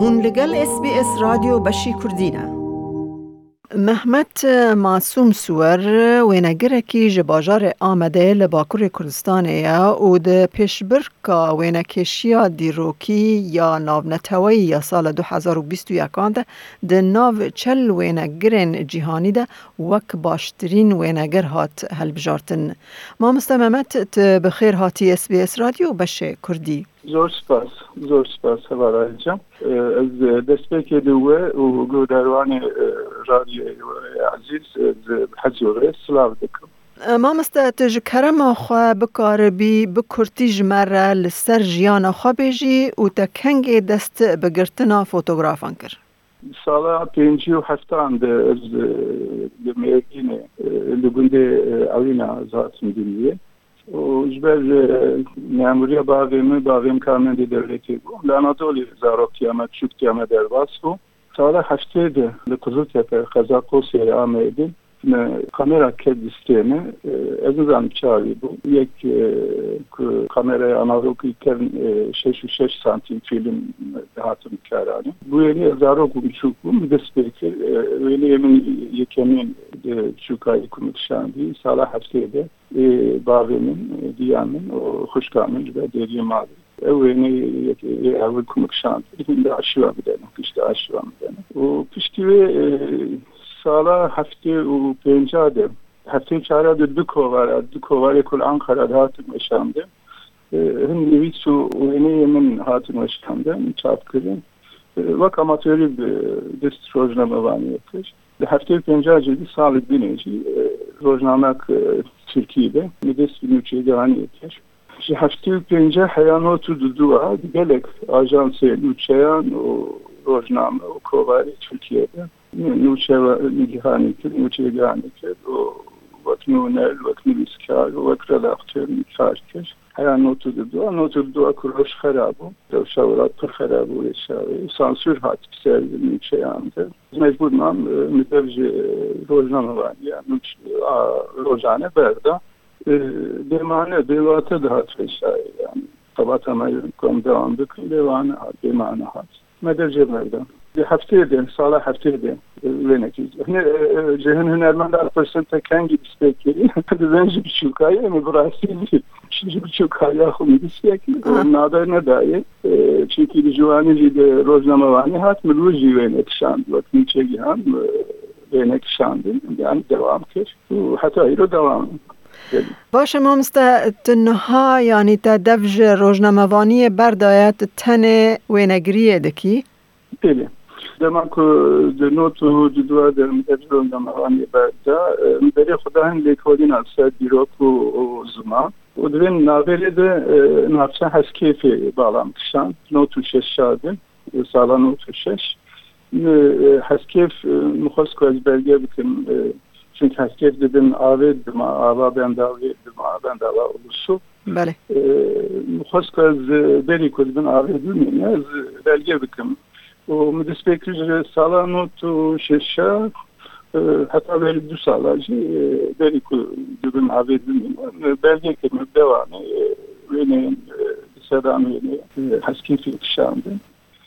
هون لگل اس بی اس رادیو بشی کردینا. محمد معصوم سور و نگرکی جباجار آمده لباکور کردستان یا او ده پیشبرکا و نکشیا دیروکی یا ناو نتوی یا سال 2021 ده ده ناو چل و نگرین جیهانی ده وک باشترین و نگر هات هل ما مستممت ته بخیر هاتی اس بی اس رادیو بشه کردی. زۆر سپاس زۆر سپاس هەوارجام ez destpêkê li we û guhdarwanê radyoê azîz hezorê silav dikim مامەستا tu ji kerema xwe bikaribî bi kurtî ji me re li ser jiyana xwebêjî û te kengê dest bigirtina fotografan kir. ساڵا پێنجی و هەفتان لە مێگینێ لە گوندێ ئەوینا زاتم دنیە uzbez e, memuriye bavimi bavim karnedi devleti bu. Anadolu zarokiyama çüktiyama dervas bu. Sağda haçteydi Kızıltepe Kazakosya ameydi ne kamera ked iskeni ezizem çavi bu yek e, kameraya analog iken 66 e, şey, santim film e, hatım kerani bu yeni ezaro gumçuklu müdespirikir öyle yemin yekemin çukayı kumutşandı sala hafsede bavemin diyanın hoşkamın ve deriye mavi evini evi kumutşandı şimdi aşıva bilenim işte aşıva bilenim o pişkive سالا هفته و پنجا ده هفته چهارا ده دو کووارا دو کووار کل انقره ده هاتم اشانده هم نویس و وینه من هاتم اشانده چاپ کردن وک amatörü dest rojname vaniyetidir. Hafta penca cildi sağlık dineci rojnamek Türkiye'de dest bir ülkeye devam ediyor. Ji hafta penca hayanotu dudua gelek ajansı ülkeyen o rojname o kovari Türkiye'de نوچه نگهانی کرد نوچه نگهانی کرد و وەک نونەر وەک نویسکار وەک ڕەلاختێر کار کرد هەیە نۆتو دو نۆتو دو کوڕۆش خراببوو دەوشاورات پڕ خراببوو لێشاوی سانسور هات سەر نوچەیان کرد مجبور مام مدەژ ڕۆژنامەوانیە ڕۆژانە بەردا دێمانە دێواتە دەهات فێشایان طبعا تمام کۆم دەوام بکن لێوانە هات دێمانە مدل جيب مردم. هەفتێدێن ساڵە هەفتێدێن لێنێکی جهن هوەرمەندە پرسنتە کەنگی دیسپێکی دەزەنجی بچووکایی ئەمە بچوکایی بچووکاریا خوی دیسپێکی نادای نەدایە چیکی جوانی جی وانی هات مروژی وێنێکشان وەکنی چێگی هەم وێنێکشاندن یعنی دوام کش. و حتی هیرۆ دوام. باشه مامست تنها یعنی تا دفج روزنامه‌وانی بردایت تن وینگریه دکی؟ بله. دما کو د نوتو د دوه د مدرو د بردا، بعد خدا خدای له کودین اصل بیرو کو زما. و دوین ناویلی ده نافشه هست کیفی bağlamışan notu şeş şadı sağlan notu شش. هست کیف مخص کو از بلگه بکن Çünkü herkes dedin avê dima ava benda avê dima benda ava ulusu. Bele. Xwest ez berî ku dibin avê dilmîne ez belge bikim. û min dispêkir e, sala nû e, û şêşe heta berî du sala jî e, berî ku dibin avê dilmîne belgekê min dewanê wêneyên sedan wêneyê heskîfî kişandin.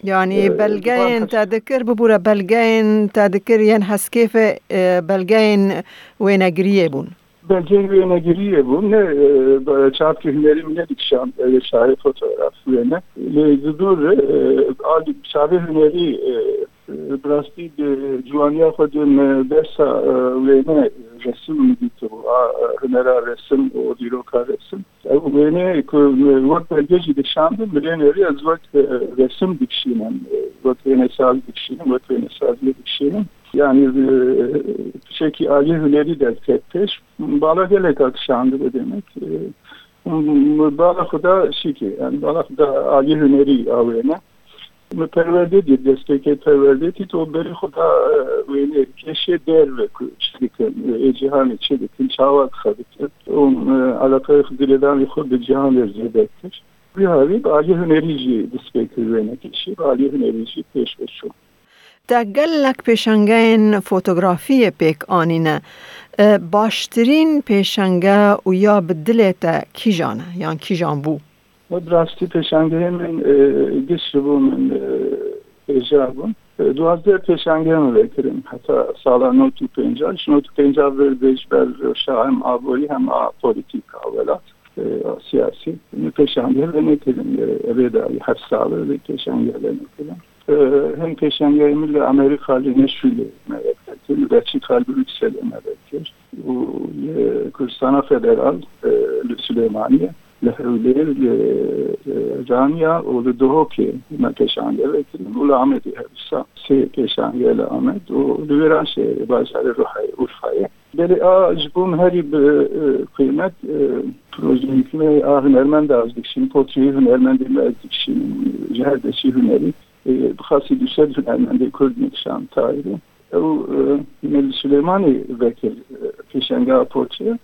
يعني بلغين تذكر ببورا بلغين تذكر ين حسكيف بلغين وين اجريه بون بلغين وين اجريه بون çap hünerim ne dikşan şahit fotoğraf وينه لزدور عادي شعبي هنري براستی جوانیا خود درسا resm hunerar resm och dyroka resm. Vene vårt belgeci dişandı mileneri az vakt resim dikşinin, vakt venesal dikşinin, vakt venesal dikşinin. Yani e, çeki ali hüneri de tetteş. Bala gelek akşandı bu demek. E, bala kuda şiki, yani bala kuda ali hüneri avene. پرورده دید دسته که پرورده تی تو بری خدا ویلی کشی در وکو چیدی کن ای جهانی چیدی کن چاوات خدی کن اون علاقه خود دلیدانی خود به جهان در زیده کش. بی هایی با آلی هنری جی دسته که وینه کشی با آلی هنری جی پیش بچو دا گل لک پیشنگه این فوتوگرافی آنینه. باشترین پیشنگه او یا به دلیت کی جانه؟ یا کی جان بود Brasti peşengehemin geçiribun e, icabun. E, Duazde peşengehemi vekirim. Hatta sağlar notu pencar. Şu notu pencar ve bejber şahem aboli hem a politik avvelat e, siyasi. Ne peşengeh ve ne kelim. Ebedai hafsalı ve peşengeh ve ne kelim. Hem peşengehemi ile Amerikalı neşvili mevektir. Reçi kalbi yükselme vektir. Bu Kürsan'a federal Süleymaniye lehev jamia o li dohoke ma keşange ve amedi hevsa se amed o li veraşe başare ruhay urfaya Beli ağaç bunun her bir kıymet projelikli ve ah hünermen de azdık şimdi potriyi hünermen de azdık şimdi ciherdeşi hüneri Bıkhasi düşer hünermen de Kürdün şan tarihi. O Meli Süleymani vekil peşenge aporçaya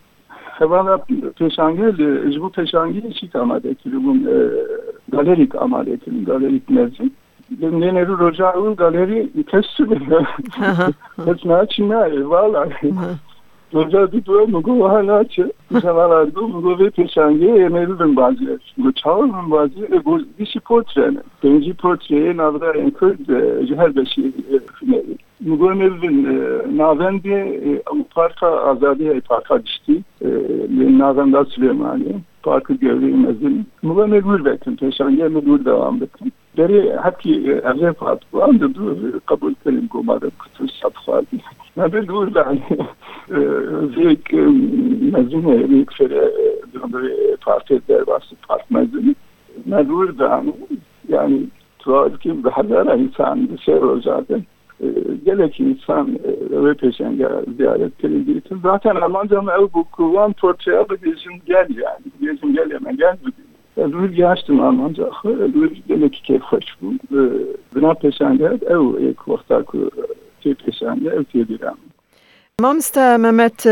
bo pêşangiyê çî amade kiribûn galerik amade kirin galerik mezin nêne rû roja û galerî kes kes naçî nayê vala roja dî mu go ha naçe Javala go mu go vê pêşangiyê êmêrû bin bazî go çawa bin bazî go dişî portrene pêncî portreyê navra en kurd ji her beşî Mugonev'in navendi parka azadiye parka düştü. Navenda Süleymaniye. Parkı görüyemezdim. Mugonev Mürvet'in peşange Mürvet devam ettim. Bu anda dur kabul kelim kumadım kutu satfadi. Nabil dur ben zek mezune büyük fere parti derbası park mezunu. Nabil ben yani tuval ki bahadara insan bir şey zaten. gelek insan ve peşenge ziyaret edildiği için zaten Almanca'nın ev bu kuvan portraya da bizim gel yani. Bizim gel hemen gel Duyur yaştım Almanca. Gelek ki hoş bu. Bina peşenge ev ek vakta ku peşenge ev tediram. مامستا ممت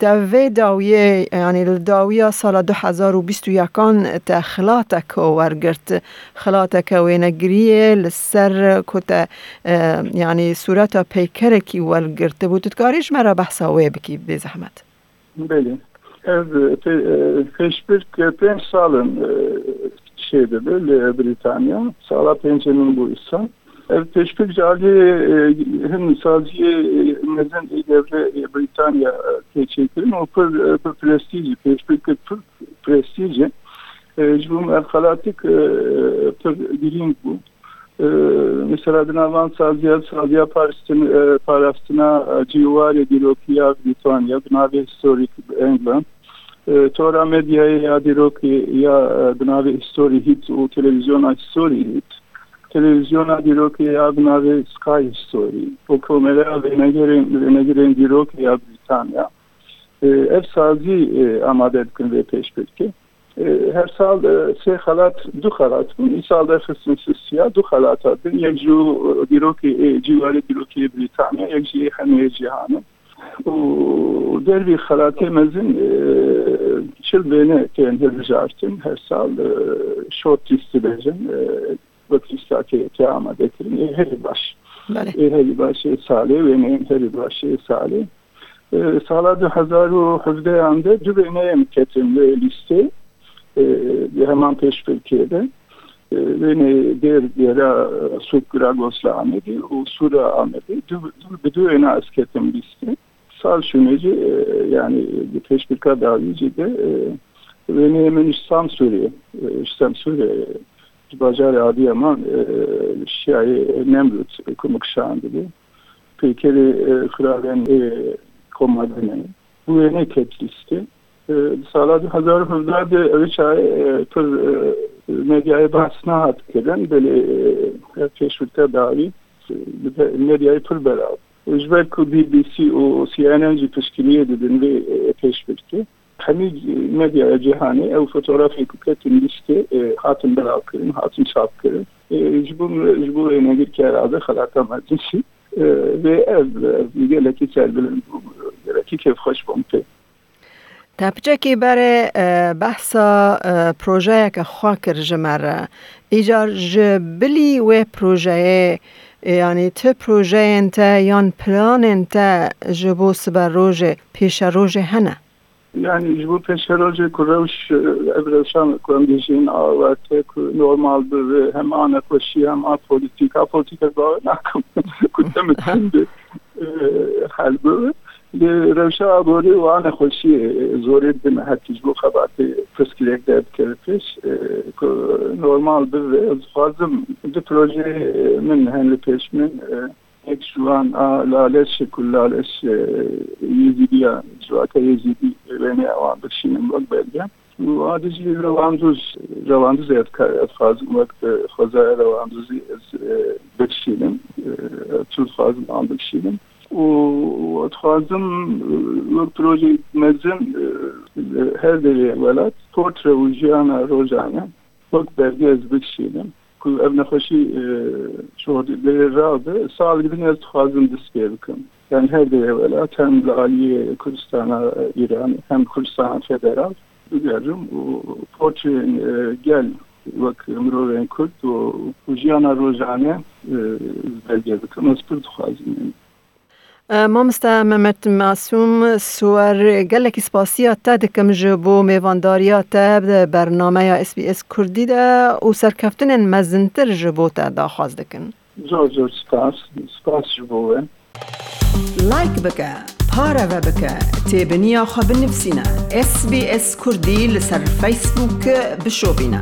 دوی داویه یعنی داویه سال 2021 تا خلاتک ورگرت خلاتک وینگریه لسر کت یعنی صورت پیکرکی ورگرت بود تکاریش مرا بحثا وی بکی به زحمت Evet, e, Feşbir Köpen e, Salın e, şeyde böyle Britanya. Sala Pençe'nin bu insan. Evet, Teşvik Cali hem sadece neden devre Britanya teşekkürün o pır, pır prestiji, Teşvik pır prestiji. Cumhur Erkalatik pır dilim bu. Mesela Dinavan Sazya, Sazya Paris'tin, Paras'tina, Civare, Dilopiya, Britanya, Dinavi Historik, England. Тора медија ја дироки ја гнави истории у телевизиона истории televizyona diyor ki ya bunları Sky Story. O komelere verine giren, verine giren diyor ki ya Britanya. E, ev sazi e, amade e, her sal e, se halat du halat bun. İsalda kısmısı siyah du halat adın. Yekju diyor ki e, civarı diyor ki Britanya. Yekju hemiye cihanı. O derbi halat emezin e, Çil beni kendi düzeltin. Her sal e, short listi verin. Vakıfsa ki kıyama getirin. Her baş. E, her baş başı sali ve neyim her başı sali. Saladı hazaru hüvdeyanda dübeneyim ketim ve listi. Hemen peş Türkiye'de ve ne der yere sukra goslami di usura amedi du du enas ketim listi liste sal şuneci yani peşbirka davici de ve ne hemen İslam Suriye İslam Suriye bacar Adıyaman şiayı Nemrut kumuk şandili. Pekeri Kıraven komadını. Bu yine ketlisti. Saladı Hazar Hızdar de Öçay tır medyayı bahsına hat keren böyle keşfirte davi medyayı tır beraber. Üzber ku BBC o CNN ji tişkiliye dedin ve keşfirti. همه مدیا جهانی او فوتوغرافی کوکتین لیسته هاتن بلاو کرن هاتن چاپ کرن جبون جبون نگیر که اراده خلاقا مجلسی ve ev geleki serbilin geleki keyif hoş bumte. تپچکی بر بحثا پروژه که خواکر جمره ایجار جبلی و پروژه یعنی ته پروژه انت یان پلان انت جبو سبر روژ پیش روژ هنه. یعنی جبو پیش روژ کروش ابرشان کنم دیشین آواته که نورمال بره هم آنه خوشی هم آن پولیتیک ها پولیتیک ها باید نکم کتم تنده خلبه. روشا بۆری وانە خۆشی زۆرێ بن هەتیجبوو خەبات پرسکرێک دەب پێش نۆرمال بخوازم دو پرۆژێ من هەن لە پێش من یک جوان لالش کل لالش یزیدیا جواکە یزیدی وێنێ ئەوان بشینم وەک بەرگم وادجی ڕەواندوز ڕەواندوز ئەتخوازم وەک خۆزای ڕەواندوزی بشینم چون خوازم ئام بشینم отхозым вектрожи мезин her derece velat portre ujana rojana bak bergez bikşinim kul evne hoşi e, şohdi deri radı sağlı gidin ez tuhazım diskevkim yani her derece velat hem Aliye Kürdistan'a e, İran hem Kürdistan'a federal ügerim portre e, gel vak mroven kurt o ujana rojana bergez bikşinim ez pır tuhazım مامستا ممت معصوم سوار گلکی سپاسیا تا دکم جبو میوانداریا تا برنامه یا اس بی اس کردی ده و سرکفتن مزنتر جبو تا دا خواست دکن زور زور سپاس سپاس جبو لایک بکه پارا و بکه تیبنیا خواب نفسینا اس بی اس کردی لسر فیسبوک بشو بینه